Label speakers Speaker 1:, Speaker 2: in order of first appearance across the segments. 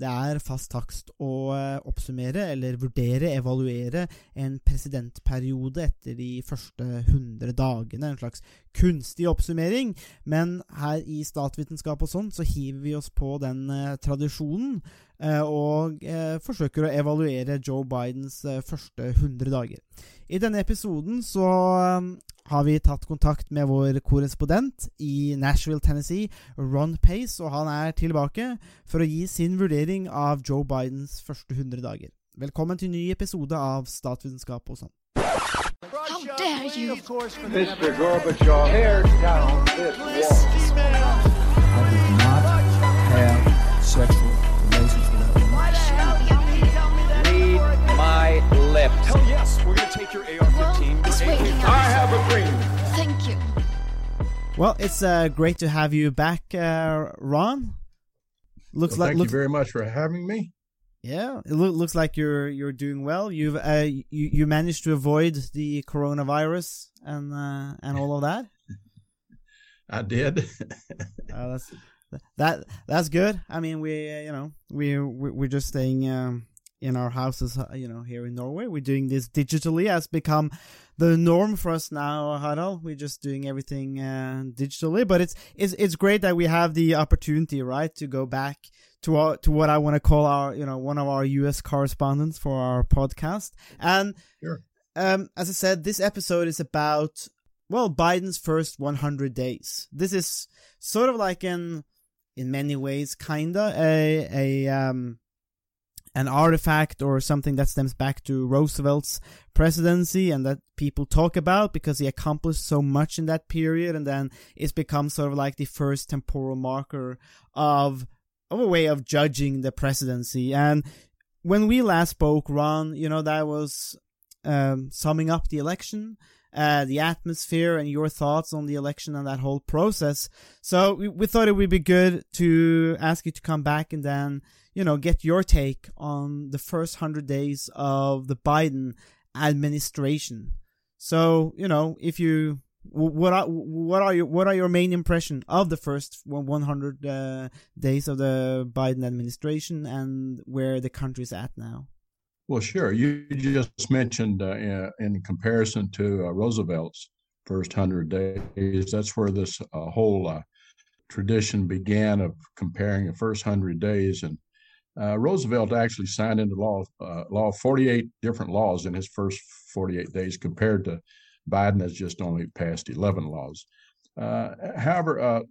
Speaker 1: det er fast takst å eh, oppsummere eller vurdere, evaluere en presidentperiode etter de første 100 dagene. En slags kunstig oppsummering. Men her i statsvitenskap og sånn, så hiver vi oss på den eh, tradisjonen. Eh, og eh, forsøker å evaluere Joe Bidens eh, første 100 dager. I denne episoden så har vi tatt kontakt med vår korrespondent i Nashville, Tennessee, Ron Pace, og han er tilbake for å gi sin vurdering av Joe Bidens første 100 dager. Velkommen til ny episode av Statsvitenskap og sånn.
Speaker 2: How dare you!
Speaker 3: Mr. Gorbachev, tear down this wall.
Speaker 4: I did not have sexual relations with that woman.
Speaker 3: Read my lips.
Speaker 5: Hell yes, we're gonna take your AR-15.
Speaker 2: Well, it's
Speaker 5: your
Speaker 2: waking
Speaker 5: AK.
Speaker 2: up.
Speaker 3: I have a dream.
Speaker 2: Thank you.
Speaker 1: Well, it's uh, great to have you back, uh, Ron. Looks
Speaker 6: Well,
Speaker 1: like
Speaker 6: thank
Speaker 1: looks,
Speaker 6: you very much for having me.
Speaker 1: Yeah, it loo- looks like you're you're doing well. You've uh, you you managed to avoid the coronavirus and uh, and all of that.
Speaker 6: I did.
Speaker 1: Uh, that's that that's good. I mean, we uh, you know we we- we're just staying um, in our houses, uh, you know, here in Norway. We're doing this digitally. Has become the norm for us now, Harald. We're just doing everything uh, digitally, but it's it's it's great that we have the opportunity, right, to go back to our, to what I want to call our you know one of our U.S. correspondents for our podcast. And
Speaker 6: Sure.
Speaker 1: um, as I said, this episode is about well Biden's first 100 days. This is sort of like an in many ways kinda a a um an artifact or something that stems back to Roosevelt's presidency and that people talk about because he accomplished so much in that period and then it's become sort of like the first temporal marker of of a way of judging the presidency. And when we last spoke Ron you know that was um, summing up the election uh, the atmosphere and your thoughts on the election and that whole process so we, we thought it would be good to ask you to come back and then, you know, get your take on the first hundred days of the Biden administration. So, you know, if you, what are, what are your, what are your main impression of the first 100 uh, days of the Biden administration and where the country's at now?
Speaker 6: Well, sure. You just mentioned uh, in, comparison to uh, Roosevelt's first hundred days. That's where this uh, whole uh, tradition began of comparing the first hundred days. And uh, Roosevelt actually signed into law uh, law 48 different laws in his first 48 days, compared to Biden has just only passed 11 laws. However,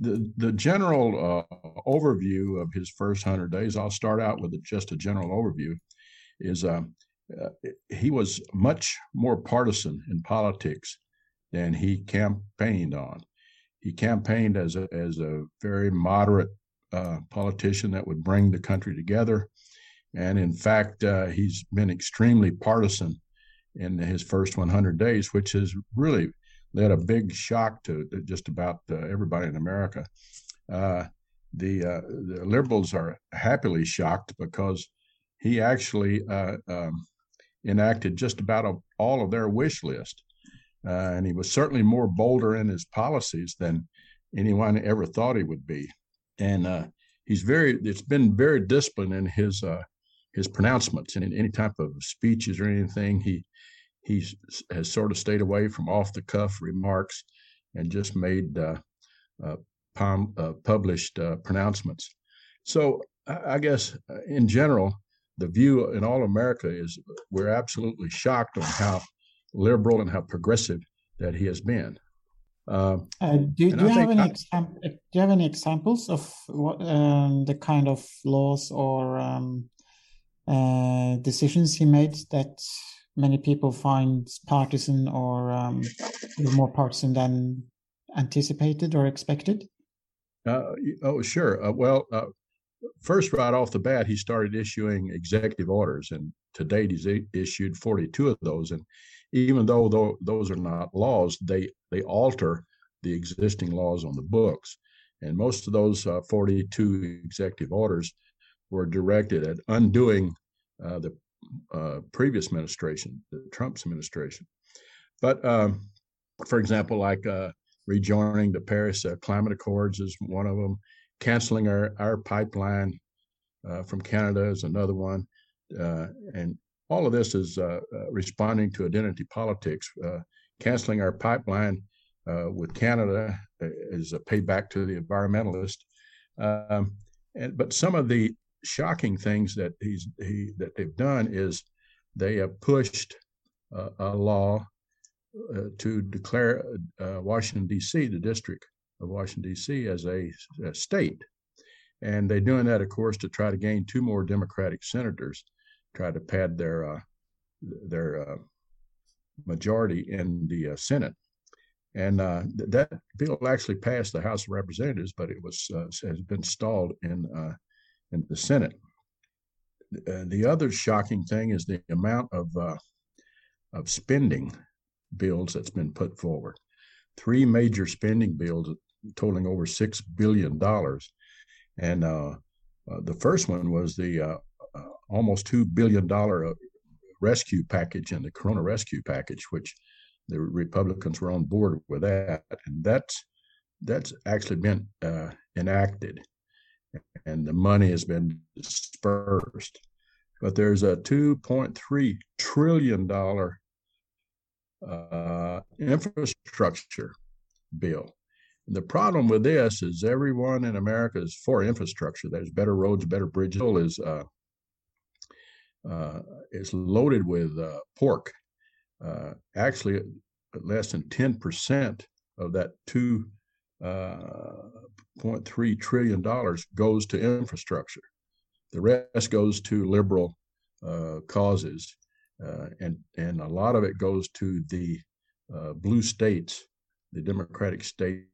Speaker 6: the the general uh, overview of his first hundred days. I'll start out with just a general overview. Is um, uh, he was much more partisan in politics than he campaigned on. He campaigned as a as a very moderate uh, politician that would bring the country together, and in fact, uh, he's been extremely partisan in his first 100 days, which has really led a big shock to just about uh, everybody in America. Uh, the, uh, the liberals are happily shocked because he actually uh, um, enacted just about a, all of their wish list. Uh, and he was certainly more bolder in his policies than anyone ever thought he would be. And uh, he's very, it's been very disciplined in his uh, his pronouncements and in any type of speeches or anything. He he has sort of stayed away from off the cuff remarks and just made uh, uh, pom- published pronouncements. So I, guess in general, the view in all America is we're absolutely shocked on how liberal and how progressive that he has been. Uh,
Speaker 7: Uh, do, do you have any
Speaker 6: I-
Speaker 7: exam- do you have any examples of what um, the kind of laws or um, uh, decisions he made that many people find partisan or um, more partisan than anticipated or expected?
Speaker 6: Uh, oh, sure. Uh, well, uh, first, right off the bat, he started issuing executive orders, and to date, he's issued 42 of those. And even though tho- those are not laws, they they alter the existing laws on the books. And most of those uh, 42 executive orders were directed at undoing uh, the uh, previous administration, the Trump's administration. But um, for example, like uh, rejoining the Paris uh, Climate Accords is one of them. Canceling our our pipeline uh, from Canada is another one, uh, and all of this is uh, uh, responding to identity politics. canceling our pipeline with Canada is a payback to the environmentalist. Um, and, but some of the shocking things that he's he that they've done is they have pushed uh, a law uh, to declare uh, Washington D.C. the District of Washington D.C. as a, a, state, and they're doing that, of course, to try to gain two more Democratic senators, try to pad their uh, their uh, majority in the uh, Senate. And th- that bill actually passed the House of Representatives, but it was has been stalled in in the Senate. Uh, the other shocking thing is the amount of uh, of spending bills that's been put forward. Three major spending bills totaling over six billion dollars, and uh, uh, the first one was the uh, uh, almost two billion dollar rescue package and the Corona rescue package, which the Republicans were on board with that, and that's that's actually been enacted and the money has been dispersed. But there's a $2.3 trillion uh, infrastructure bill. The problem with this is everyone in America is for infrastructure. There's better roads, better bridges. Is uh, uh, is loaded with uh, pork. Uh, actually, less than ten percent of that two uh, $0.3 trillion goes to infrastructure. The rest goes to liberal uh, causes, uh, and and a lot of it goes to the blue states, the democratic states,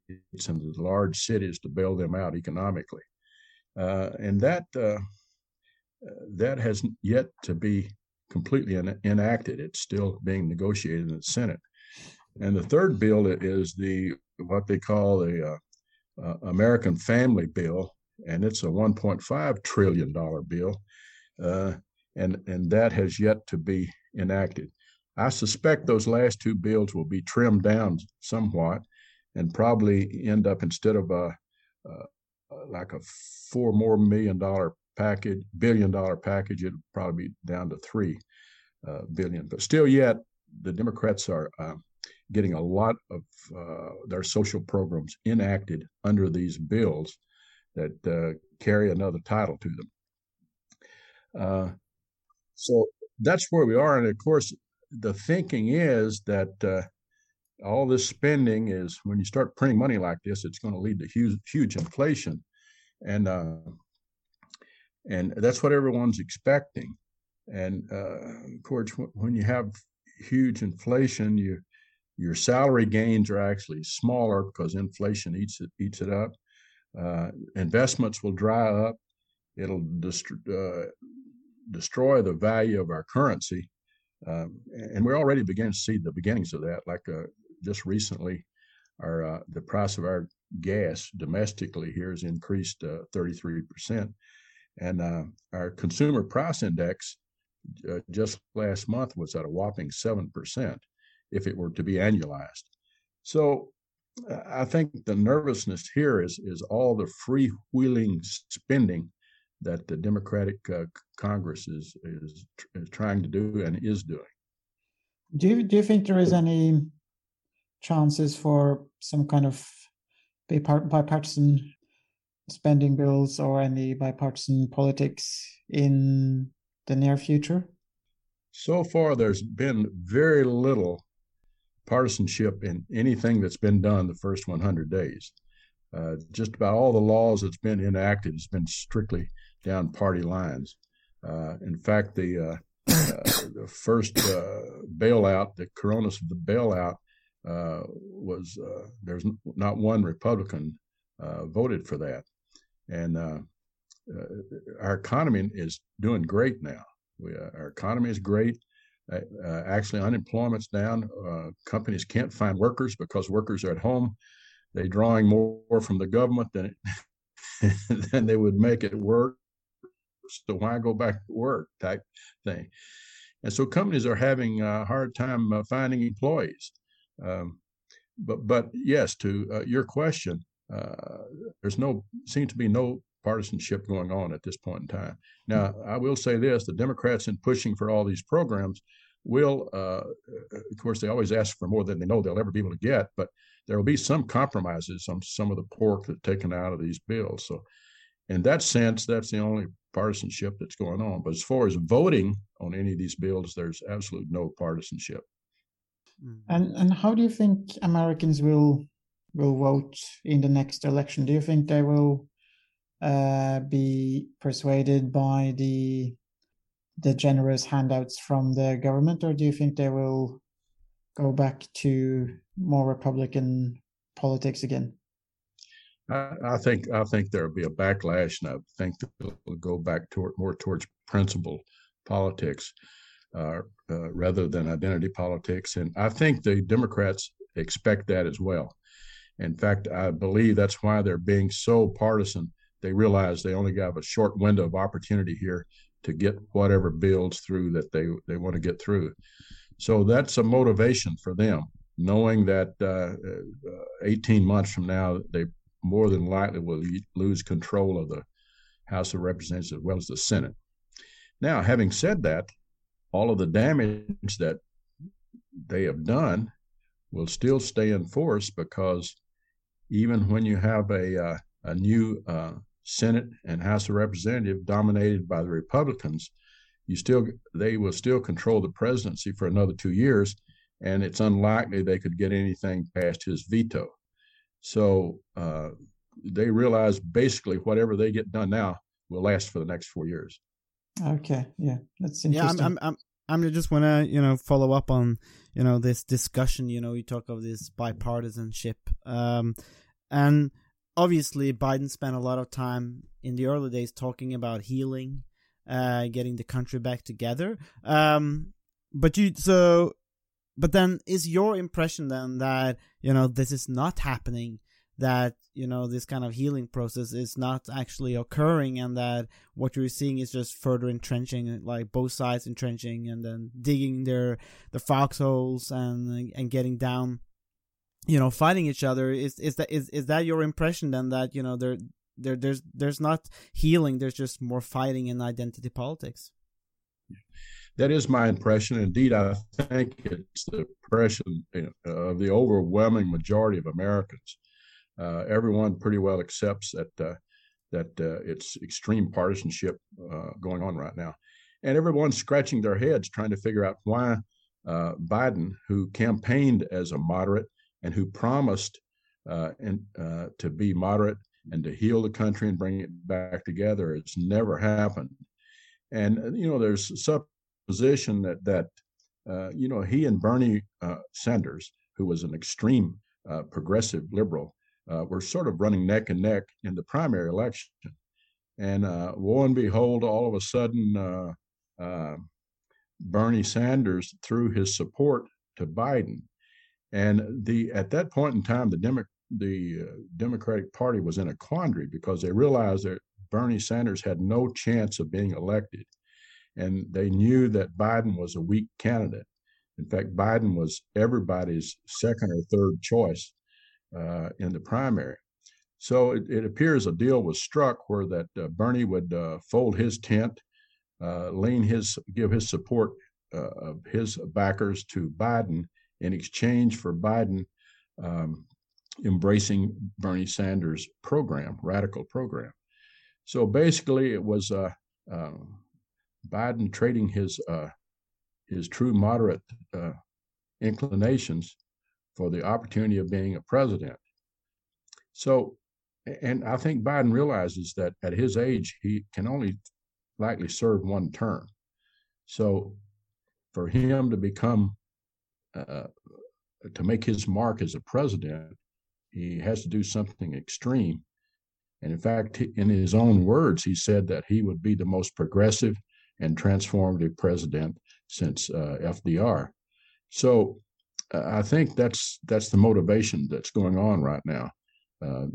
Speaker 6: and the large cities to bail them out economically, uh, and that uh, that has yet to be completely en- enacted. It's still being negotiated in the Senate. And the third bill is the what they call the uh, uh, American Family Bill, and it's a 1.5 trillion dollar bill, uh, and and that has yet to be enacted. I suspect those last two bills will be trimmed down somewhat, and probably end up instead of a like a four more million dollar package, billion dollar package, it'll probably be down to three uh, billion. But still, yet the Democrats are uh, getting a lot of uh, their social programs enacted under these bills that uh, carry another title to them. Uh, so that's where we are. And of course, the thinking is that uh, all this spending is when you start printing money like this, it's going to lead to huge, huge inflation. And uh, and that's what everyone's expecting. And uh, of course, when you have huge inflation, you your salary gains are actually smaller because inflation eats it eats it up. Uh, investments will dry up. It'll uh, destroy the value of our currency, um, and we're already beginning to see the beginnings of that. Like uh, just recently, our uh, the price of our gas domestically here has increased 33 uh, percent, and uh, our consumer price index just last month was at a whopping seven percent if it were to be annualized. So I think the nervousness here is is all the freewheeling spending that the Democratic uh, Congress is, is is trying to do and is doing.
Speaker 7: Do you do you think there is any chances for some kind of bipartisan spending bills or any bipartisan politics in the near future?
Speaker 6: So far, there's been very little partisanship in anything that's been done the first 100 days. Uh, just about all the laws that's been enacted has been strictly down party lines. Uh, in fact, the, uh, uh the first uh, bailout, the Corona the bailout, was there's not one Republican voted for that, and our economy is doing great now. We, our economy is great. Uh, actually, unemployment's down. Uh, companies can't find workers because workers are at home. They're drawing more from the government than than they would make it work. So why go back to work? Type thing. And so companies are having a hard time uh, finding employees. Um, but but yes, to uh, your question, uh, there's no seems to be no partisanship going on at this point in time. Now, I will say this: the Democrats, in pushing for all these programs, will, uh, of course, they always ask for more than they know they'll ever be able to get, but there will be some compromises on some of the pork that's taken out of these bills. So, in that sense, that's the only partisanship that's going on. But as far as voting on any of these bills, there's absolutely no partisanship.
Speaker 7: Mm. And and how do you think Americans will will vote in the next election? Do you think they will uh, be persuaded by the the generous handouts from the government, or do you think they will go back to more Republican politics again?
Speaker 6: I, I think I think there'll be a backlash, and I think they'll go back toward more towards principle politics uh, uh, rather than identity politics. And I think the Democrats expect that as well. In fact, I believe that's why they're being so partisan. They realize they only have a short window of opportunity here to get whatever bills through that they, they want to get through. So that's a motivation for them, knowing that uh, uh 18 months from now, they more than likely will lose control of the House of Representatives as well as the Senate. Now, having said that, all of the damage that they have done will still stay in force because even when you have a, uh, a new uh, Senate and House of Representatives dominated by the Republicans, you still they will still control the presidency for another two years, and it's unlikely they could get anything past his veto. So uh, they realize basically whatever they get done now will last for the next four years.
Speaker 7: Okay, yeah, that's interesting.
Speaker 1: Yeah, I'm, I'm, I'm, I'm just want to you know follow up on you know this discussion. You know, you talk of this bipartisanship, um, and obviously Biden spent a lot of time in the early days talking about healing, uh, getting the country back together. Um, but you so, but then is your impression then that you know this is not happening? That you know this kind of healing process is not actually occurring, and that what you're seeing is just further entrenching, like both sides entrenching, and then digging their the foxholes and and getting down you know fighting each other is is that is is that your impression then that you know there there there's there's not healing there's just more fighting in identity politics
Speaker 6: that is my impression indeed i think it's the impression of the overwhelming majority of americans uh, everyone pretty well accepts that uh, that uh, it's extreme partisanship uh, going on right now and everyone's scratching their heads trying to figure out why uh, biden who campaigned as a moderate and who promised uh, and to be moderate and to heal the country and bring it back together. It's never happened. And you know, there's supposition that that uh, you know he and Bernie uh, Sanders, who was an extreme uh, progressive liberal, were sort of running neck and neck in the primary election. And lo and behold, all of a sudden, Bernie Sanders threw his support to Biden and the at that point in time, the Demo- the uh, Democratic Party was in a quandary because they realized that Bernie Sanders had no chance of being elected, and they knew that Biden was a weak candidate. In fact, Biden was everybody's second or third choice uh, in the primary. So it, it, appears a deal was struck where that uh, Bernie would uh, fold his tent, uh, lean his, give his support uh, of his backers to Biden, in exchange for Biden um, embracing Bernie Sanders' program, radical program. So basically, it was uh, uh, Biden trading his uh, his true moderate uh, inclinations for the opportunity of being a president. So, and I think Biden realizes that at his age, he can only likely serve one term. So, for him to become uh, to make his mark as a president, he has to do something extreme. And in fact, in his own words, he said that he would be the most progressive and transformative president since uh, FDR. So uh, I think that's that's the motivation that's going on right now. Uh,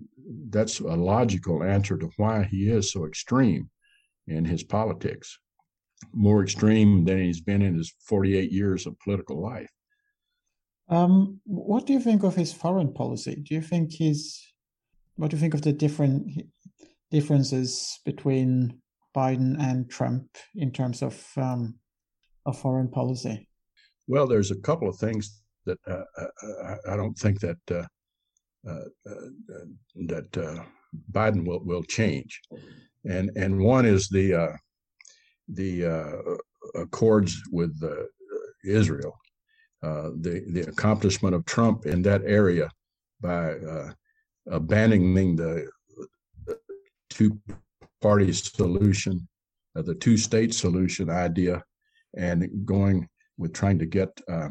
Speaker 6: that's a logical answer to why he is so extreme in his politics, more extreme than he's been in his 48 years of political life.
Speaker 7: Um, what do you think of his foreign policy? Do you think he's what do you think of the different differences between Biden and Trump in terms of um, foreign policy?
Speaker 6: Well, there's a couple of things that uh, I, I, don't think that uh, uh, uh that uh, Biden will will change, and and one is the uh, the accords with Israel, the the accomplishment of Trump in that area by abandoning the two party solution, uh, the two state solution idea, and going with trying to get uh,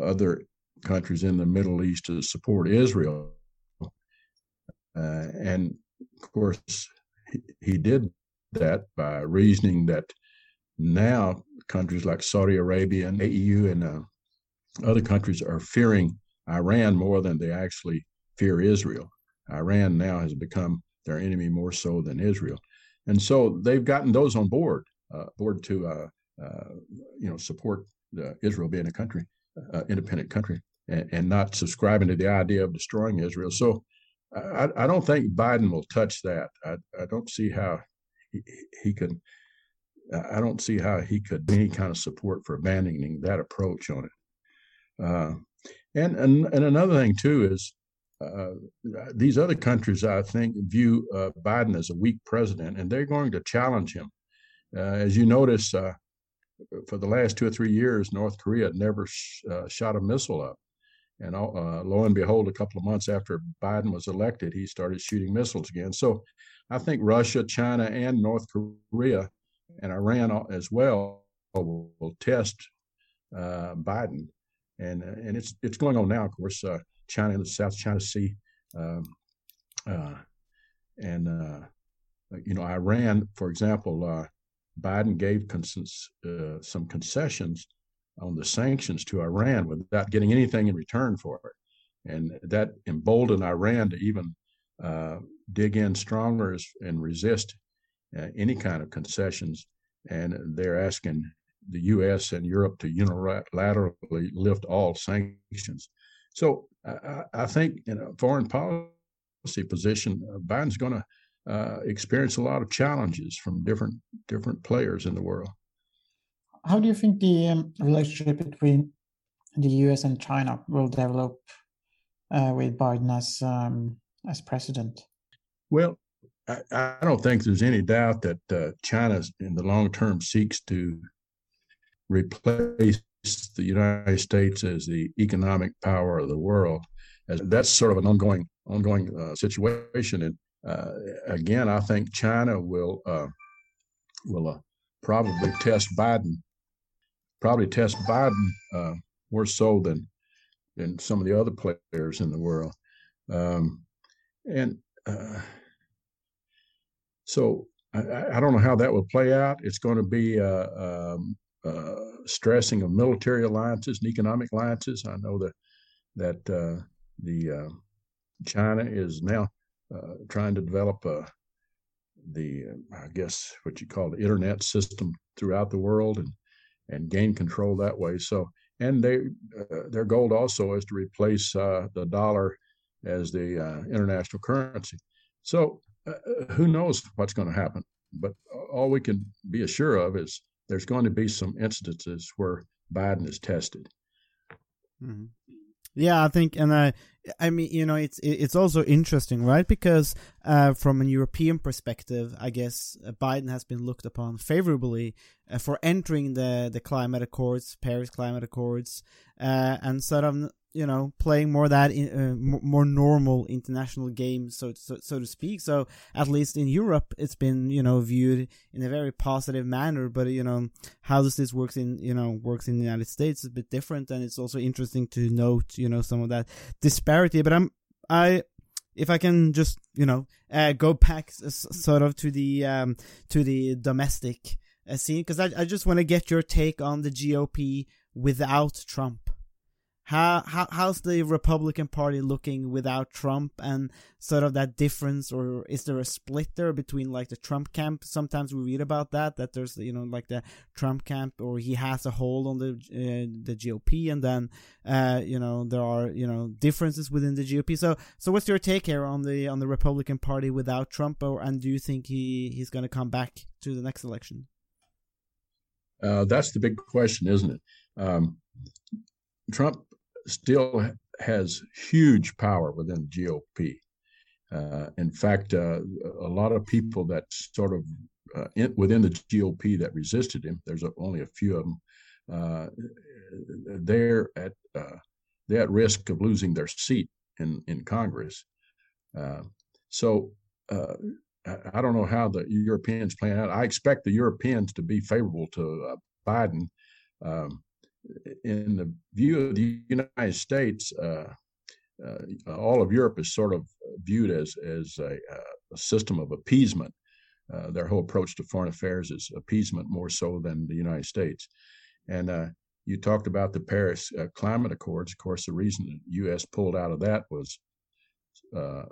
Speaker 6: other countries in the Middle East to support Israel. Uh, and of course, he, he did that by reasoning that now countries like Saudi Arabia and AEU and uh, other countries are fearing Iran more than they actually fear Israel. Iran now has become their enemy more so than Israel. And so they've gotten those on board, uh, board to uh, uh, you know support Israel being a country, uh, independent country, and, and, not subscribing to the idea of destroying Israel. So I, I don't think Biden will touch that. I, I don't see how he, he can. I don't see how he could any kind of support for abandoning that approach on it. Uh, and, and and another thing too is uh, these other countries, I think, view uh, Biden as a weak president, and they're going to challenge him. Uh, as you notice, uh, for the last two or three years, North Korea never sh- uh, shot a missile up. And lo and behold, a couple of months after Biden was elected, he started shooting missiles again. So I think Russia, China, and North Korea and Iran as well will, will test Biden. And, and it's it's going on now, of course. China in the South China Sea, um, uh, and uh, you know Iran, for example. Uh, Biden gave consens- uh, some concessions on the sanctions to Iran without getting anything in return for it, and that emboldened Iran to even dig in stronger and resist any kind of concessions. And they're asking the U.S. and Europe to unilaterally lift all sanctions. So I, I think in a foreign policy position, uh, Biden's going to uh, experience a lot of challenges from different different players in the world.
Speaker 7: How do you think the um, relationship between the U.S. and China will develop uh, with Biden as um, as president?
Speaker 6: Well, I, I, don't think there's any doubt that uh, China, in the long term, seeks to replace the United States as the economic power of the world. As that's sort of an ongoing ongoing uh, situation. And uh, again, I think China will uh, will uh, probably test Biden, probably test Biden uh, more so than than some of the other players in the world. Um, and uh, so I, I, don't know how that will play out. It's going to be um, uh, stressing of military alliances and economic alliances. I know that that uh, the uh, China is now uh, trying to develop uh, the I guess what you call the internet system throughout the world and and gain control that way. So and they their goal also is to replace the dollar as the international currency. So who knows what's going to happen? But all we can be assured of is there's going to be some instances where Biden is tested.
Speaker 1: Mm-hmm. Yeah, I think, and I, I mean, you know, it's it's also interesting, right? Because uh, from a European perspective, I guess uh, Biden has been looked upon favorably uh, for entering the the climate accords, Paris climate accords, uh, and sort of you know playing more that in, uh, more normal international games so, so so to speak. So at least in Europe it's been you know viewed in a very positive manner. But you know how does this works in you know works in the United States is a bit different. And it's also interesting to note you know some of that disparity. But I'm I if I can just you know uh, go back sort of to the um to the domestic uh, scene. Because I I just want to get your take on the GOP without Trump how, how how's the Republican Party looking without Trump and sort of that difference, or is there a split there between like the Trump camp? Sometimes we read about that that there's you know like the Trump camp, or he has a hold on the uh, the GOP, and then uh, you know there are you know differences within the GOP. So so what's your take here on the on the Republican Party without Trump, or and do you think he he's going to come back to the next election?
Speaker 6: Uh, that's the big question, isn't it? Um, Trump still has huge power within GOP. Uh, in fact, uh, a lot of people that sort of uh, in, within the GOP that resisted him, there's a, only a few of them. Uh, they're at uh, they're at risk of losing their seat in in Congress. Uh, so I don't know how the Europeans plan out. I expect the Europeans to be favorable to Biden. Um, in the view of the United States, uh, uh, all of Europe is sort of viewed as as a, a system of appeasement. Uh, their whole approach to foreign affairs is appeasement more so than the United States. And uh, you talked about the Paris uh, Climate Accords. Of course, the reason the U.S. pulled out of that was uh,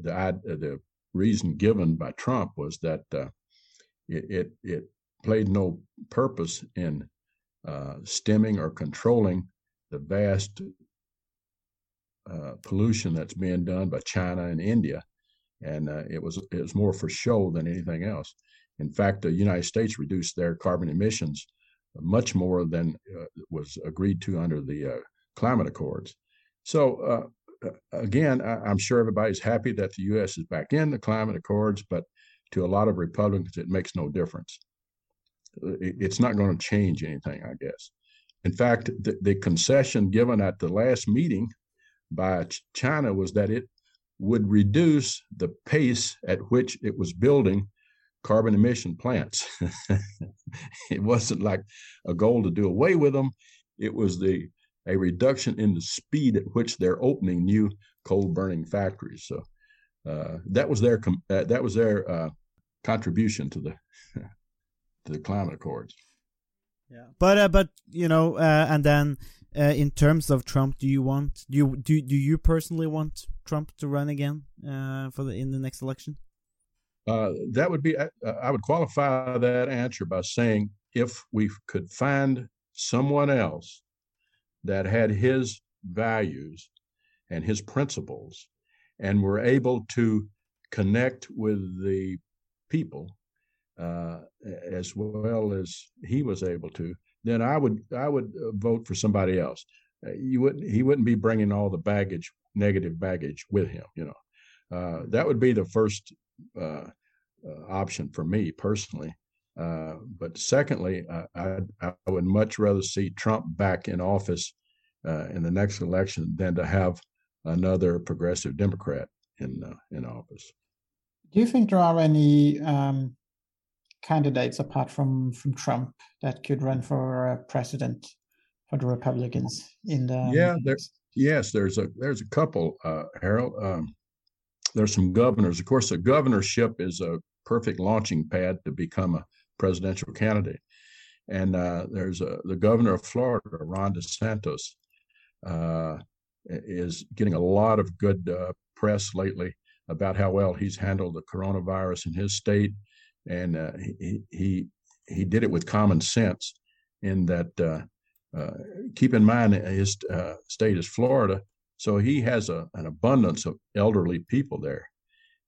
Speaker 6: the the reason given by Trump was that it, it, it played no purpose in uh, stemming or controlling the vast uh, pollution that's being done by China and India, and uh, it was it was more for show than anything else. In fact, the United States reduced their carbon emissions much more than uh, was agreed to under the uh, climate accords. So again, I, am sure everybody's happy that the U.S. is back in the climate accords, but to a lot of Republicans, it makes no difference it's not going to change anything, I guess. In fact, the, the, concession given at the last meeting by China was that it would reduce the pace at which it was building carbon emission plants. it wasn't like a goal to do away with them. It was the a reduction in the speed at which they're opening new coal burning factories. So uh, that was their uh, that was their uh, contribution to the the climate accords.
Speaker 1: Yeah, but uh, but you know, uh, and then uh, in terms of Trump, do you want do you do do you personally want Trump to run again uh, for the in the next election?
Speaker 6: Uh, that would be uh, I would qualify that answer by saying if we could find someone else that had his values and his principles and were able to connect with the people uh, as well as he was able to, then I would I would uh, vote for somebody else. Uh, you wouldn't he wouldn't be bringing all the baggage, negative baggage, with him. You know, uh, that would be the first uh, option for me personally. but secondly, I, I would much rather see Trump back in office in the next election than to have another progressive Democrat in in office.
Speaker 7: Do you think there are any um, candidates apart from from Trump that could run for uh, president for the Republicans in the
Speaker 6: yeah there's yes there's a there's a couple uh, Harold um, there's some governors. Of course a governorship is a perfect launching pad to become a presidential candidate. And uh, there's a, the governor of Florida Ron DeSantis uh, is getting a lot of good uh, press lately about how well he's handled the coronavirus in his state and uh, he he he did it with common sense. In that, uh, uh, keep in mind his uh, state is Florida, so he has a, an abundance of elderly people there,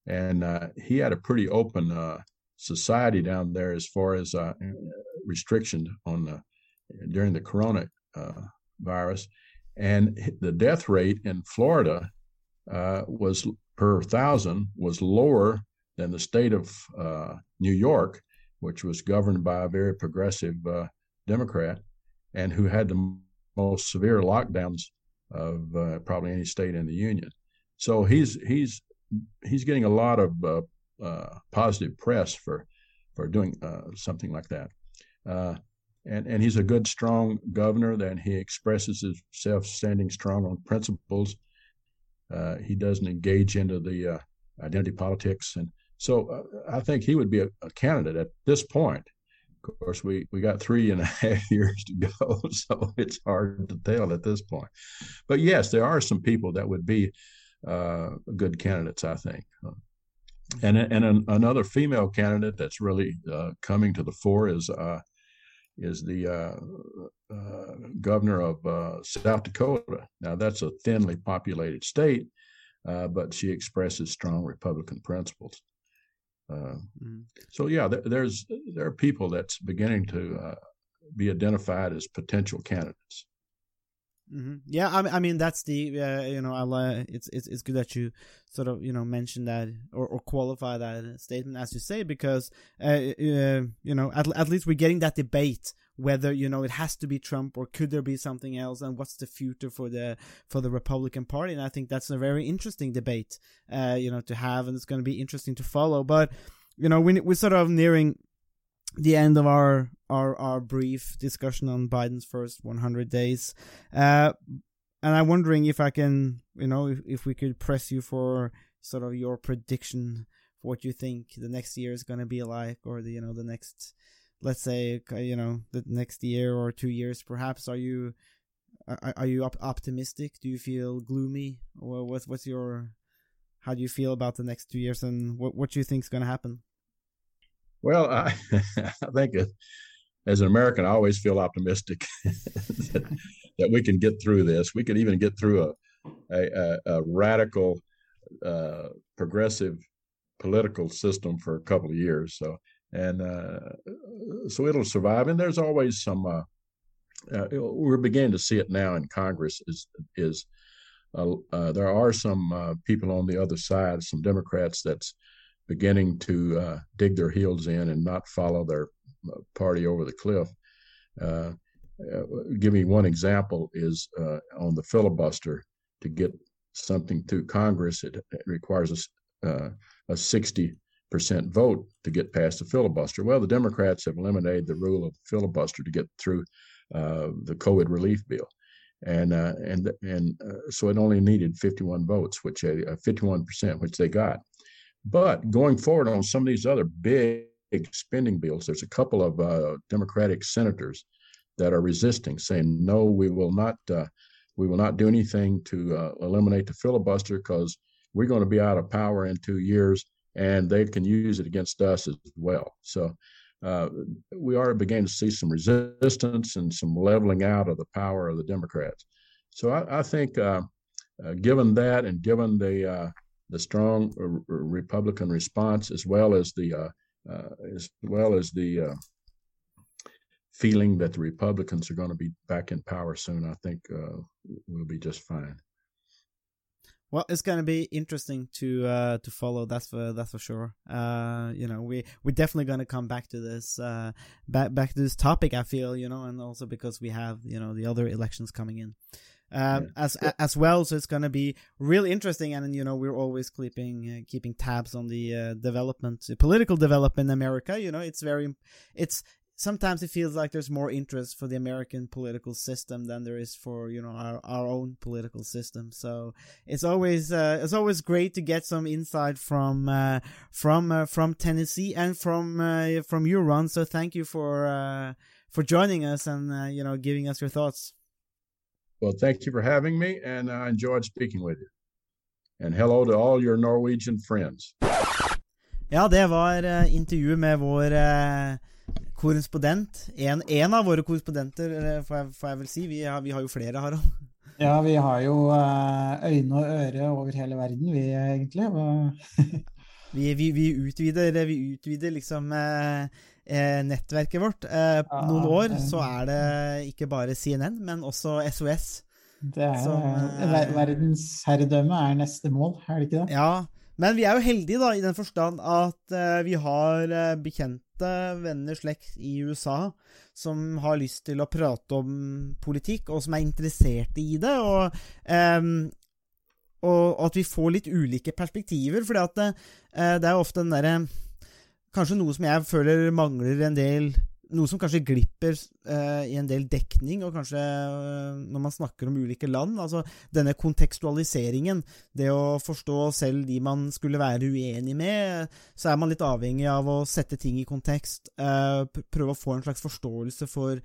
Speaker 6: and uh, he had a pretty open uh, society down there as far as restriction on the, during the corona virus, and the death rate in Florida was per thousand was lower than the state of uh, New York, which was governed by a very progressive uh, Democrat and who had the most severe lockdowns of uh, probably any state in the union. So he's he's he's getting a lot of uh, uh, positive press for for doing uh, something like that. and, and he's a good, strong governor. Then he expresses himself standing strong on principles. he doesn't engage into the identity politics and so uh, I think he would be a, a, candidate at this point. Of course, we, we got three and a half years to go, so it's hard to tell at this point. But yes, there are some people that would be uh, good candidates, I think. And and an, another female candidate that's really uh, coming to the fore is uh, is the uh, uh, governor of uh, South Dakota. Now that's a thinly populated state, but she expresses strong Republican principles. Mm-hmm. So yeah, there, there's there are people that's beginning to be identified as potential candidates.
Speaker 1: Mm-hmm. Yeah, I, I mean that's the uh, you know I'll, uh, it's it's it's good that you sort of you know mention that or, or qualify that statement as you say because uh, uh, you know at at least we're getting that debate whether you know it has to be Trump or could there be something else and what's the future for the for the Republican Party and I think that's a very interesting debate uh, you know to have and it's going to be interesting to follow but you know we we're sort of nearing the end of our our our brief discussion on Biden's first 100 days. Uh, and I'm wondering if I can, you know, if, if we could press you for sort of your prediction for what you think the next year is going to be like, or the you know the next, let's say, you know, the next year or two years, perhaps. Are you are, are you op- optimistic? Do you feel gloomy? Or what's what's your how do you feel about the next two years and what what do you think is going to happen?
Speaker 6: Well, I, I think as an American, I always feel optimistic that, that, we can get through this. We can even get through a a, a radical, uh, progressive political system for a couple of years. So and uh, so it'll survive. And there's always some. Uh, uh we're beginning to see it now in Congress. Is is uh, uh, there are some people on the other side, some Democrats that's beginning to uh, dig their heels in and not follow their uh, party over the cliff. Uh, uh, give me one example is uh, on the filibuster to get something through Congress. It, it requires a, uh, a 60 percent vote to get past the filibuster. Well, the Democrats have eliminated the rule of filibuster to get through the COVID relief bill and uh, and and uh, so it only needed 51 votes, which uh, 51 percent, which they got. But going forward on some of these other big spending bills, there's a couple of uh, Democratic senators that are resisting, saying no, we will not. Uh, we will not do anything to uh, eliminate the filibuster because we're going to be out of power in two years, and they can use it against us as well. So uh, we are beginning to see some resistance and some leveling out of the power of the Democrats. So I, I think, uh, uh, given that, and given the uh, the strong Republican response, as well as the uh, uh, as well as the feeling that the Republicans are going to be back in power soon, I think we'll be just fine.
Speaker 1: Well, it's going to be interesting to uh, to follow. That's for that's for sure. Uh, you know, we we're definitely going to come back to this uh, back back to this topic. I feel you know, and also because we have you know the other elections coming in um, yeah. as as well. So it's gonna be really interesting, and you know we're always keeping uh, keeping tabs on the uh, development, the political development in America. You know, it's very, it's sometimes it feels like there's more interest for the American political system than there is for you know our, our own political system. So it's always uh, it's always great to get some insight from uh, from uh, from Tennessee and from uh, from you, Ron. So thank you for uh, for joining us and uh, you know giving us your thoughts.
Speaker 6: Well, thank you for having me, and I enjoyed speaking with you. And hello to all your Norwegian friends.
Speaker 1: Ja, det var uh, intervjuet med vår uh, korrespondent. En, en, av våre korrespondenter, uh, får, jeg, får, jeg, vel si. Vi har, vi har, jo flere, Harald.
Speaker 7: Ja, vi har jo øyne og øre over hele verden, vi egentlig.
Speaker 1: vi, vi, vi, utvider, vi utvider liksom eh, nettverket vårt. Eh, ja, noen år så er det ikke bare CNN, men også SOS.
Speaker 7: Det er som, eh, Verdensherredømme er neste mål, er det ikke det?
Speaker 1: Ja, men vi er jo heldige da, i den forstand at uh, vi har uh, bekjente venner, slekt i USA som har lyst til å prate om politikk, og som er interesserte i det. Og, um, og at vi får litt ulike perspektiver. For uh, det er jo ofte den derre kanskje noe som jeg føler mangler en del noe som kanskje glipper eh, i en del dekning, og kanskje eh, når man snakker om ulike land. Altså denne kontekstualiseringen, det å forstå selv de man skulle være uenig med, så er man litt avhengig av å sette ting i kontekst, eh, prøve å få en slags forståelse for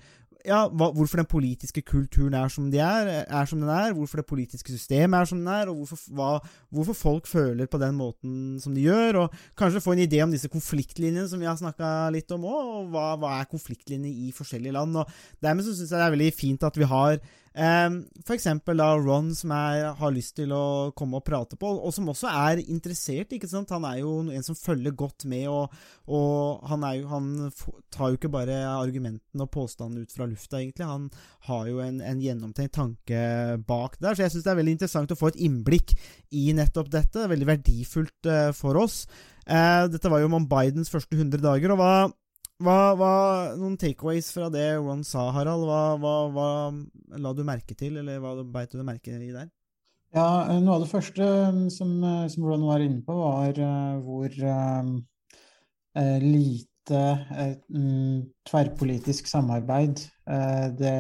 Speaker 1: ja, hva, hvorfor den politiske kulturen er som, de er, er som den er, hvorfor det politiske systemet er som den er, og hvorfor, hva, hvorfor folk føler på den måten som de gjør, og kanskje få en idé om disse konfliktlinjene som vi har snakka litt om òg, og hva, hva er konfliktlinjer i forskjellige land. og Dermed så syns jeg det er veldig fint at vi har Um, da Ron, som er, har lyst til å komme og prate på, og som også er interessert. ikke sant? Han er jo en som følger godt med, og, og han, jo, han tar jo ikke bare argumentene og påstandene ut fra lufta, egentlig. Han har jo en, en gjennomtenkt tanke bak der, så jeg syns det er veldig interessant å få et innblikk i nettopp dette. Veldig verdifullt eh, for oss. Eh, dette var jo om Bidens første 100 dager, og hva hva, hva, noen takeaways fra det Ron sa, Harald? Hva, hva, hva la du merke til, eller hva beit du merke i der?
Speaker 7: Ja, eh, noe av det første mm, som, eh, som Ron var inne på, var uh, hvor eh, lite mm, tverrpolitisk samarbeid det,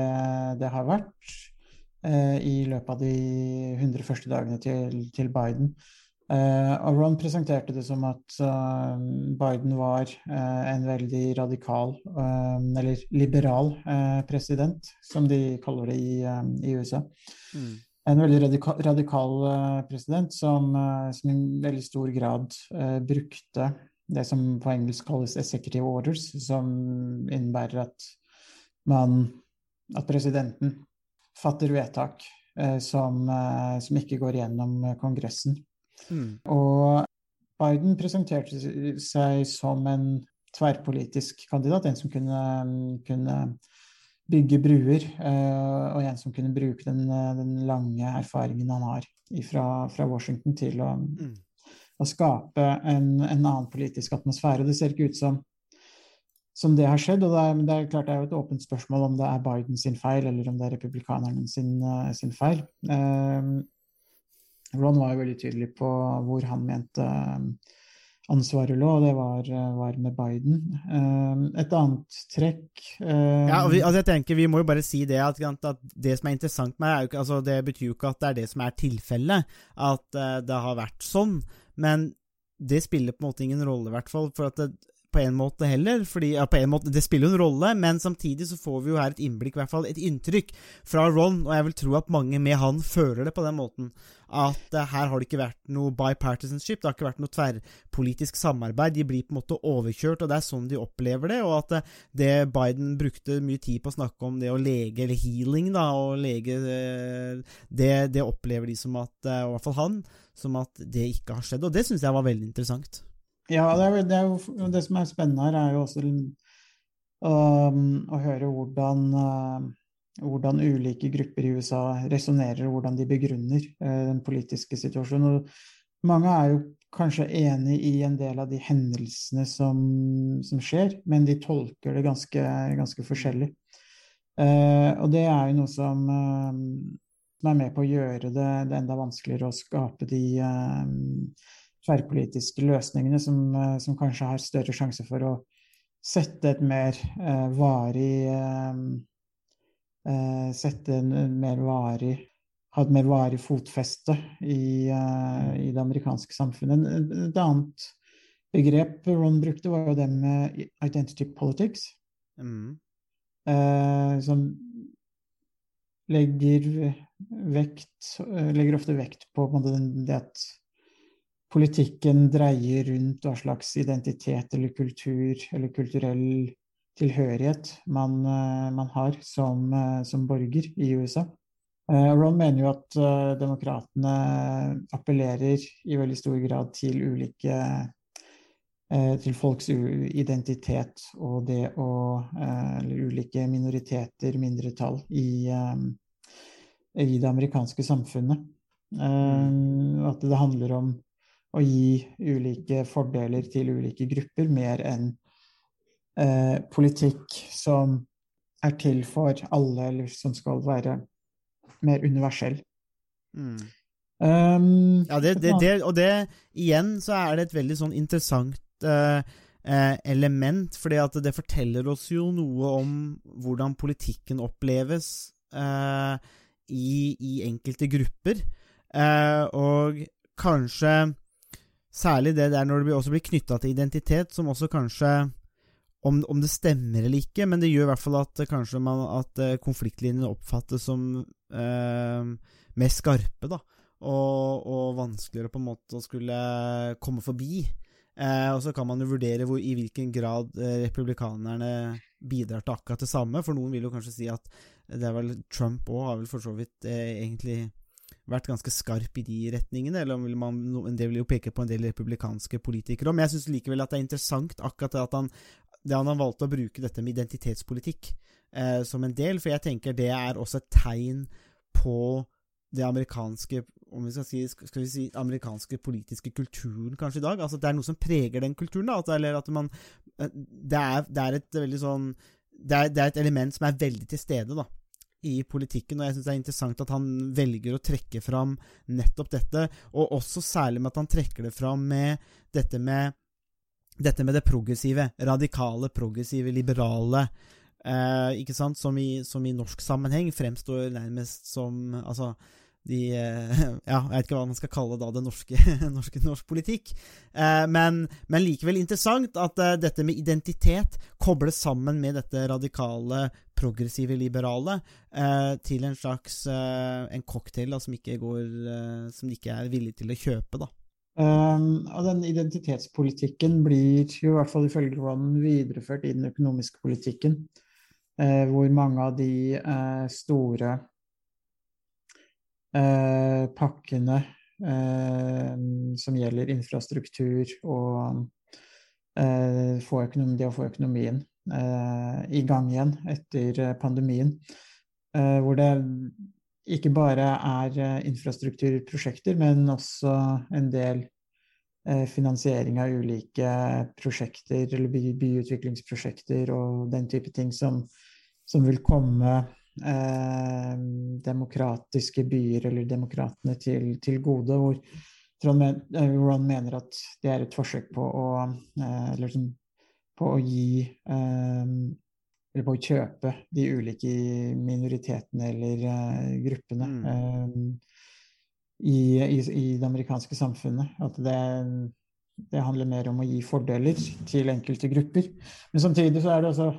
Speaker 7: det har vært i løpet av de 100 første dagene til, til Biden. Og Ron presenterte det som at uh, Biden var uh, en veldig radikal, eller liberal, president, som de kaller det i, i USA en veldig radika radikal president som, som i veldig stor grad brukte det som på engelsk kalles executive orders, som innebærer at man at presidenten fatter vedtak som, som ikke går gjennom Kongressen.
Speaker 1: Mm.
Speaker 7: Og Biden presenterte seg som en tverrpolitisk kandidat, en som kunne, kunne bygge bruer, eh, og en som kunne bruke den, den lange erfaringen han har fra, fra Washington til å,
Speaker 1: Mm.
Speaker 7: å skape en, en annen politisk atmosfære. Det ser ikke ut som, som det har skjedd, og det er, det er klart det er jo et åpent spørsmål om det er Biden sin feil, eller om det er republikanerne sin, eh, sin feil. Eh, Ron var veldig tydelig på hvor han mente eh, ansvaret lå, og det var, eh, var med Biden. Eh, Et annet trekk
Speaker 1: Ja, og vi, altså jeg tenker Vi må jo bare si det at, at det som er interessant med det, altså det betyr jo ikke at det er det som er tilfellet, at det har vært sånn, men det spiller på en måte ingen rolle, i hvert fall. For at det, på en måte heller. fordi ja, på en måte, Det spiller jo en rolle, men samtidig så får vi jo her et innblikk, i hvert fall et inntrykk, fra Ron, og jeg vil tro at mange med han føler det på den måten. At uh, her har det ikke vært noe bipartisanship, det har ikke vært noe tverrpolitisk samarbeid. De blir på en måte overkjørt, og det er sånn de opplever det. Og at uh, det Biden brukte mye tid på å snakke om, det å lege, eller healing, da, og lege eh, det, det opplever de som at, eh, i hvert fall han, som at det ikke har skjedd. Og det syns jeg var veldig interessant.
Speaker 7: Ja, det, er, det, er jo, det som er spennende her, er jo også um, å høre hvordan, uh, hvordan ulike grupper i USA resonnerer, hvordan de begrunner uh, den politiske situasjonen. Og mange er jo kanskje enig i en del av de hendelsene som, som skjer, men de tolker det ganske, ganske forskjellig. Uh, og det er jo noe som, som er med på å gjøre det, det enda vanskeligere å skape de tverrpolitiske løsningene som, eh, som, kanskje har større sjanse for å sette et mer eh, varig eh, eh, Sette en mer varig Ha et mer varig fotfeste i, eh, i det amerikanske samfunnet. Et annet begrep Ron brukte, var jo det med identity politics.
Speaker 1: Mm.
Speaker 7: Eh, som legger vekt Legger ofte vekt på, på det at politikken dreier rundt hva slags identitet eller kultur eller kulturell tilhørighet man, man har som, som, borger i USA. Ron mener jo at demokratene appellerer i veldig stor grad til ulike til folks identitet og det å Eller ulike minoriteter, mindretall, i, i det amerikanske samfunnet. At det handler om å gi ulike fordeler til ulike grupper, mer enn eh, politikk som er til for alle, eller som skal være mer universell.
Speaker 1: Mm.
Speaker 7: Um,
Speaker 1: ja, det, det, det, og det igjen så er det et veldig sånn interessant uh, eh, element, fordi at det forteller oss jo noe om hvordan politikken oppleves eh, i, i, enkelte grupper. Eh, og kanskje særlig det der når det også blir knytta til identitet, som også kanskje om, om, det stemmer eller ikke, men det gjør i hvert fall at kanskje man, at konfliktlinjene oppfattes som eh, mer skarpe, da. Og, og, vanskeligere på en måte å skulle komme forbi. Eh, og så kan man jo vurdere hvor, i hvilken grad eh, republikanerne bidrar til akkurat det samme. For noen vil jo kanskje si at det er vel Trump òg har vel for så vidt eh, egentlig vært ganske skarp i de retningene, eller vil man, det vil jo peke på en del republikanske politikere. Men jeg syns likevel at det er interessant akkurat at han, det han har valgt å bruke dette med identitetspolitikk eh, som en del, for jeg tenker det er også et tegn på det amerikanske om vi skal si, skal vi si amerikanske politiske kulturen kanskje i dag. Altså Det er noe som preger den kulturen. da, Eller at man eh, Det er, det er et veldig sånn det er, det er, et element som er veldig til stede da, i politikken, og jeg syns det er interessant at han velger å trekke fram nettopp dette, og også særlig med at han trekker det fram med dette med dette med det progressive, radikale, progressive, liberale, eh, ikke sant, som i, som i, norsk sammenheng fremstår nærmest som Altså, de eh, Ja, jeg vet ikke hva man skal kalle da det norske, norske norsk politikk. Eh, men, men, likevel interessant at eh, dette med identitet kobles sammen med dette radikale, progressive, liberale eh, til en slags eh, en cocktail da, som ikke går Som de ikke er villige til å kjøpe, da.
Speaker 7: Um, og den identitetspolitikken blir jo i hvert fall ifølge Ron videreført i den økonomiske politikken, uh, hvor mange av de uh, store uh, pakkene som gjelder infrastruktur og få økonomi, det å få økonomien i gang igjen etter pandemien, hvor det ikke bare er eh, infrastrukturprosjekter, men også en del eh, finansiering av ulike prosjekter eller by, byutviklingsprosjekter og den type ting som, som vil komme eh, demokratiske byer eller demokratene til, til gode. Hvor Ron eh, mener at det er et forsøk på å, eh, liksom, på å gi eh, eller på å kjøpe de ulike minoritetene eller uh, gruppene mm. uh, i, i, i, det amerikanske samfunnet. At det, det, handler mer om å gi fordeler til enkelte grupper. Men samtidig så er det også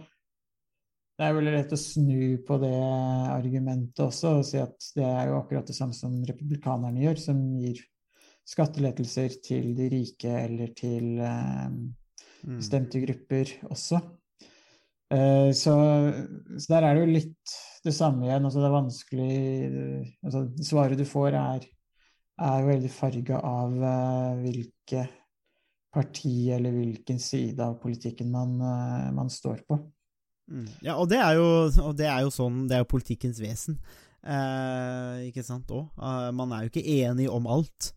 Speaker 7: det er veldig lett å snu på det argumentet også og si at det er jo akkurat det samme som republikanerne gjør, som gir skattelettelser til de rike eller til uh, bestemte grupper også. Eh, så, så, der er det jo litt det samme igjen. Altså det er vanskelig altså Svaret du får, er, er jo veldig farga av uh, hvilke parti eller hvilken side av politikken man, uh, man står på.
Speaker 1: Mm. Ja, og det, er jo, og det er jo sånn Det er jo politikkens vesen. Eh, ikke sant òg. man er jo ikke enig om alt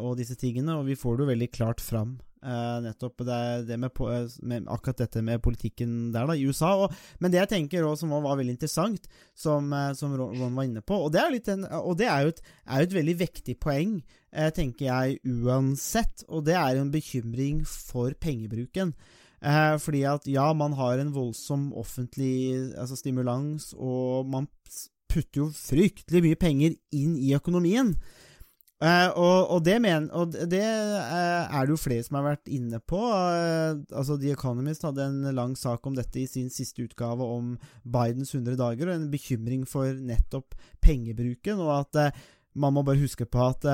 Speaker 1: og disse tingene, og vi får det jo veldig klart fram Uh, nettopp det, det med, med, akkurat dette med politikken der da, i USA. Og, men det jeg tenker også, som var veldig interessant, som, uh, som Ron var inne på Og det er, en, og det er jo et, er et, veldig vektig poeng, uh, tenker jeg, uansett. Og det er en bekymring for pengebruken. fordi at ja, man har en voldsom offentlig altså stimulans, og man putter jo fryktelig mye penger inn i økonomien. Uh, og, og, det, men, og det uh, er det jo flere som har vært inne på. Uh, altså The Economist hadde en lang sak om dette i sin siste utgave om Bidens 100 dager, og en bekymring for nettopp pengebruken, og at man må bare huske på at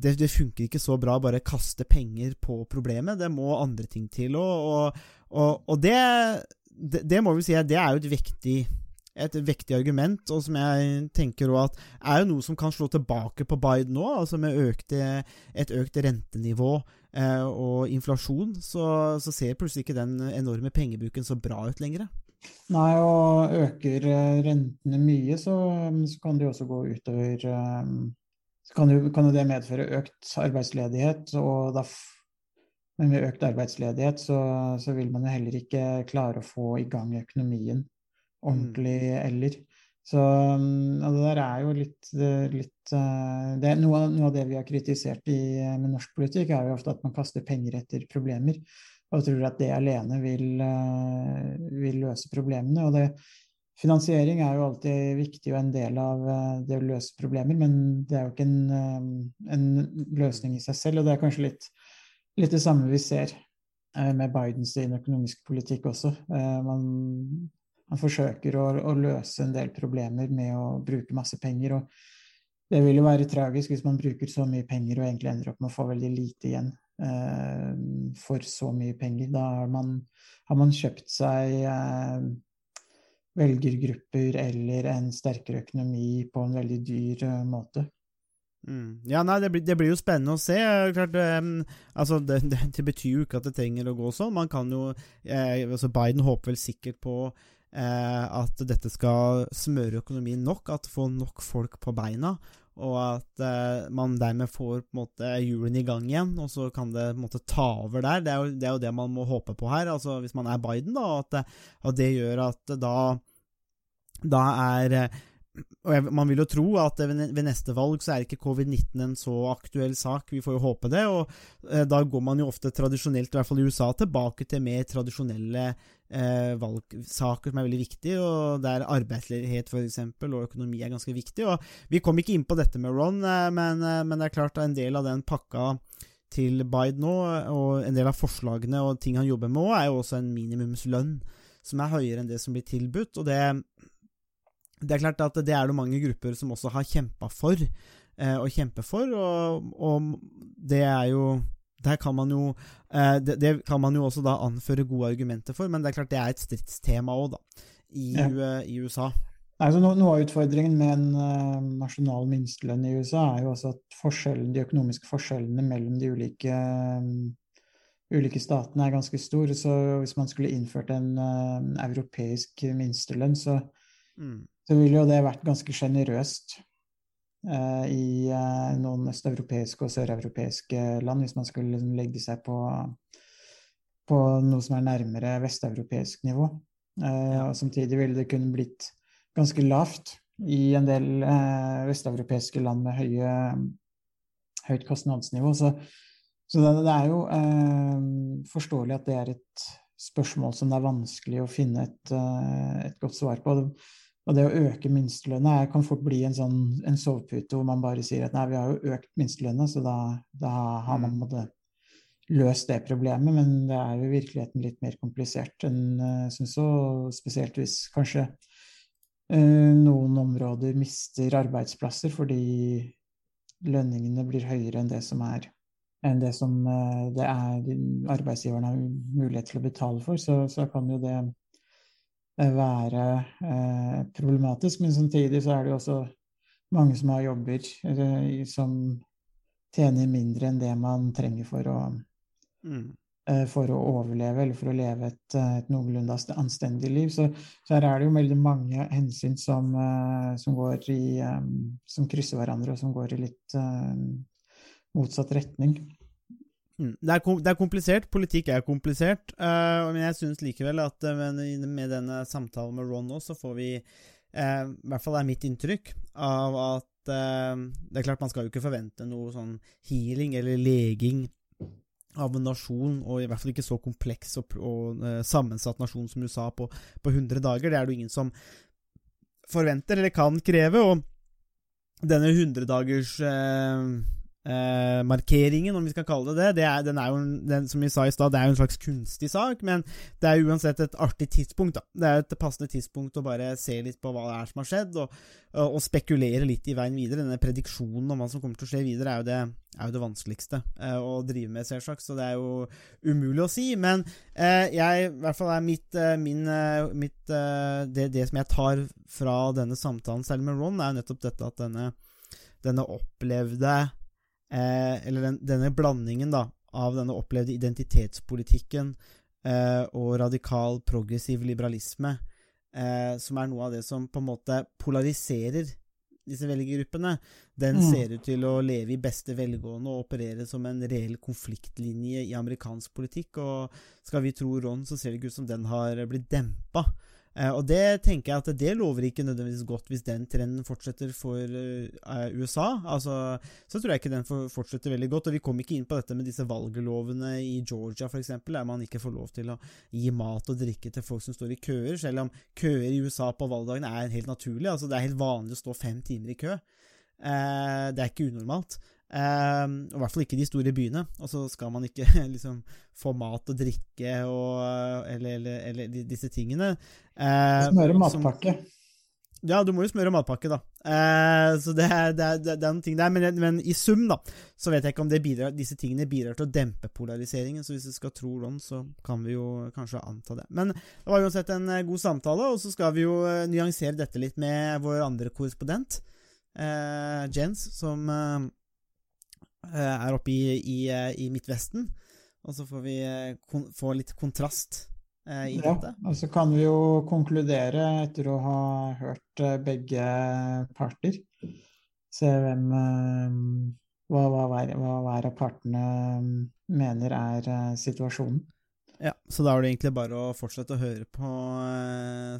Speaker 1: det, det, funker ikke så bra bare kaste penger på problemet. Det må andre ting til. Og, og, det, det, det, må vi si det er jo et vektig et vektig argument, og som jeg tenker at er jo noe som kan slå tilbake på Biden nå, altså med økte, et økt rentenivå eh, og inflasjon, så, så, ser plutselig ikke den enorme pengebruken så bra ut lenger.
Speaker 7: Nei, og øker eh, rentene mye, så, så kan det jo også gå utover eh, Så kan jo, kan jo det medføre økt arbeidsledighet, og da men med økt arbeidsledighet så, så vil man jo heller ikke klare å få i gang økonomien ordentlig mm. eller. Så og det der er jo litt, litt uh, det, noe, noe, av det vi har kritisert i, med norsk politikk, er jo ofte at man kaster penger etter problemer. og tror at det alene vil, eh, vil løse problemene. Og det, finansiering er jo alltid viktig og en del av eh, det å løse problemer, men det er jo ikke en, eh, en løsning i seg selv. Og det er kanskje litt, litt det samme vi ser eh, med Bidens økonomiske politikk også. Eh, man, man forsøker å, å, løse en del problemer med å bruke masse penger. og det vil jo være tragisk hvis man bruker så mye penger og egentlig ender opp med å få veldig lite igjen eh, for så mye penger. Da har man, har man kjøpt seg eh, velgergrupper eller en sterkere økonomi på en veldig dyr eh, måte.
Speaker 1: Mm. Ja, nei, det blir, det blir, jo spennende å se. Klart, um, altså, det, det, det, betyr jo ikke at det trenger å gå sånn. Man kan jo eh, altså Biden håper vel sikkert på at dette skal smøre økonomien nok, at få nok folk på beina og at eh, man dermed får på en måte hjulene i gang igjen, og så kan det på en måte ta over der. Det er, jo, det er jo det man må håpe på her, altså hvis man er Biden, da, at, at det gjør at da, da er eh, og jeg, Man vil jo tro at ved, ved neste valg så er ikke covid-19 en så aktuell sak, vi får jo håpe det. og eh, Da går man jo ofte tradisjonelt, i hvert fall i USA, tilbake til mer tradisjonelle eh, valgsaker som er veldig viktige, og der arbeidsledighet eksempel, og økonomi er ganske viktig. og Vi kom ikke inn på dette med Ron, eh, men, eh, men, det er klart at en del av den pakka til Biden nå, og en del av forslagene og ting han jobber med òg, er jo også en minimumslønn som er høyere enn det som blir tilbudt. og det det er klart at det er det mange grupper som også har kjempa for, eh, og kjemper for, og, og, det er jo kan man jo eh, det, det, kan man jo også da anføre gode argumenter for, men det er klart det er et stridstema òg, da, i, ja. uh, i USA.
Speaker 7: Altså, no, noe av utfordringen med en uh, nasjonal minstelønn i USA er jo også at de økonomiske forskjellene mellom de ulike, ulike statene er ganske store. Så hvis man skulle innført en uh, europeisk minstelønn, så mm så ville jo det vært ganske sjenerøst eh, i eh, noen østeuropeiske og søreuropeiske land, hvis man skulle liksom legge seg på, på noe som er nærmere vesteuropeisk nivå. Eh, og samtidig ville det kunne blitt ganske lavt i en del eh, vesteuropeiske land med høye, høyt kostnadsnivå. Så, så det, det, er jo eh, forståelig at det er et spørsmål som det er vanskelig å finne et, eh, et godt svar på. Og det å øke minstelønna kan fort bli en sånn en sovepute hvor man bare sier at nei, vi har jo økt minstelønna, så da, da, har man måtte løst det problemet. Men det er jo i virkeligheten litt mer komplisert enn som så, spesielt hvis kanskje uh, noen områder mister arbeidsplasser fordi lønningene blir høyere enn det som er enn det som uh, det er arbeidsgiverne har mulighet til å betale for, så, så kan jo det Eh, være eh, problematisk. Men samtidig så er det jo også mange som har jobber eh, som tjener mindre enn det man trenger for å, mm. eh, for å overleve, eller for å leve et, eh, et noenlunde anstendig liv. Så, så, her er det jo veldig mange hensyn som, eh, som går i Som krysser hverandre, og som går i litt motsatt retning.
Speaker 1: Mm. Det, er, det, er, komplisert. Politikk er komplisert. Uh, men jeg syns likevel at uh, med, med, denne samtalen med Ron nå, så får vi uh, I hvert fall er mitt inntrykk av at Det er klart man skal jo ikke forvente noe sånn healing eller leging av en nasjon, og i hvert fall ikke så kompleks og, og sammensatt nasjon som USA på, på 100 dager. Det er det jo ingen som forventer eller kan kreve. Og denne 100 dagers eh, markeringen, om vi skal kalle det det. det er, den er jo, den, som vi sa i stad, det er jo en slags kunstig sak, men det er uansett et artig tidspunkt. da. Det er et passende tidspunkt å bare se litt på hva det er som har skjedd, og, og, og spekulere litt i veien videre. Denne prediksjonen om hva som kommer til å skje videre, er jo det, er jo det vanskeligste eh, å drive med, selvsagt, så det er jo umulig å si. Men eh, jeg, i hvert fall er mitt, eh, min, eh, mitt eh, det, det, som jeg tar fra denne samtalen, særlig med Ron, er jo nettopp dette at denne, denne opplevde eh, eller den, denne blandingen da, av denne opplevde identitetspolitikken eh, og radikal progressiv liberalisme, eh, som er noe av det som på en måte polariserer disse velgergruppene, den mm. ser ut til å leve i beste velgående og operere som en reell konfliktlinje i amerikansk politikk. Og skal vi tro Ron, så ser det ikke ut som den har blitt dempa. Eh, og det tenker jeg at det lover ikke nødvendigvis godt hvis den trenden fortsetter for eh, USA. Altså, så tror jeg ikke den fortsetter veldig godt. Og vi kom ikke inn på dette med disse valglovene i Georgia f.eks., der man ikke får lov til å gi mat og drikke til folk som står i køer, selv om køer i USA på valgdagen er helt naturlig. Altså, det er helt vanlig å stå fem timer i kø. Eh, det er ikke unormalt. Um, I hvert fall ikke de store byene. Og så skal man ikke liksom få mat og drikke og Eller, eller, eller disse tingene. Uh,
Speaker 7: Smøre matpakke.
Speaker 1: Som, ja, du må jo smøre matpakke, da. Uh, så det er, det, er, det er, noen ting der. Men, men, i sum, da, så vet jeg ikke om bidrar, disse tingene bidrar til å dempe polariseringen. Så hvis vi skal tro Ron, så kan vi jo kanskje anta det. Men det var uansett en eh, god samtale, og så skal vi jo nyansere dette litt med vår andre korrespondent, uh, Jens, som Eh, er oppe i, i, eh, i, Midtvesten. Og så får vi eh, få litt kontrast i
Speaker 7: ja,
Speaker 1: dette.
Speaker 7: Og så kan vi jo konkludere etter å ha hørt begge parter. Se hvem hva, hva, hver, hva hver av partene mener er situasjonen.
Speaker 1: Ja, så da er det egentlig bare å fortsette å høre på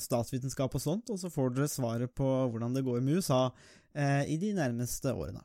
Speaker 1: statsvitenskap og sånt, og så får dere svaret på hvordan det går med USA i de nærmeste årene.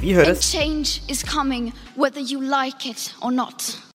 Speaker 1: Vi høres.
Speaker 2: And change is coming whether you like it or not.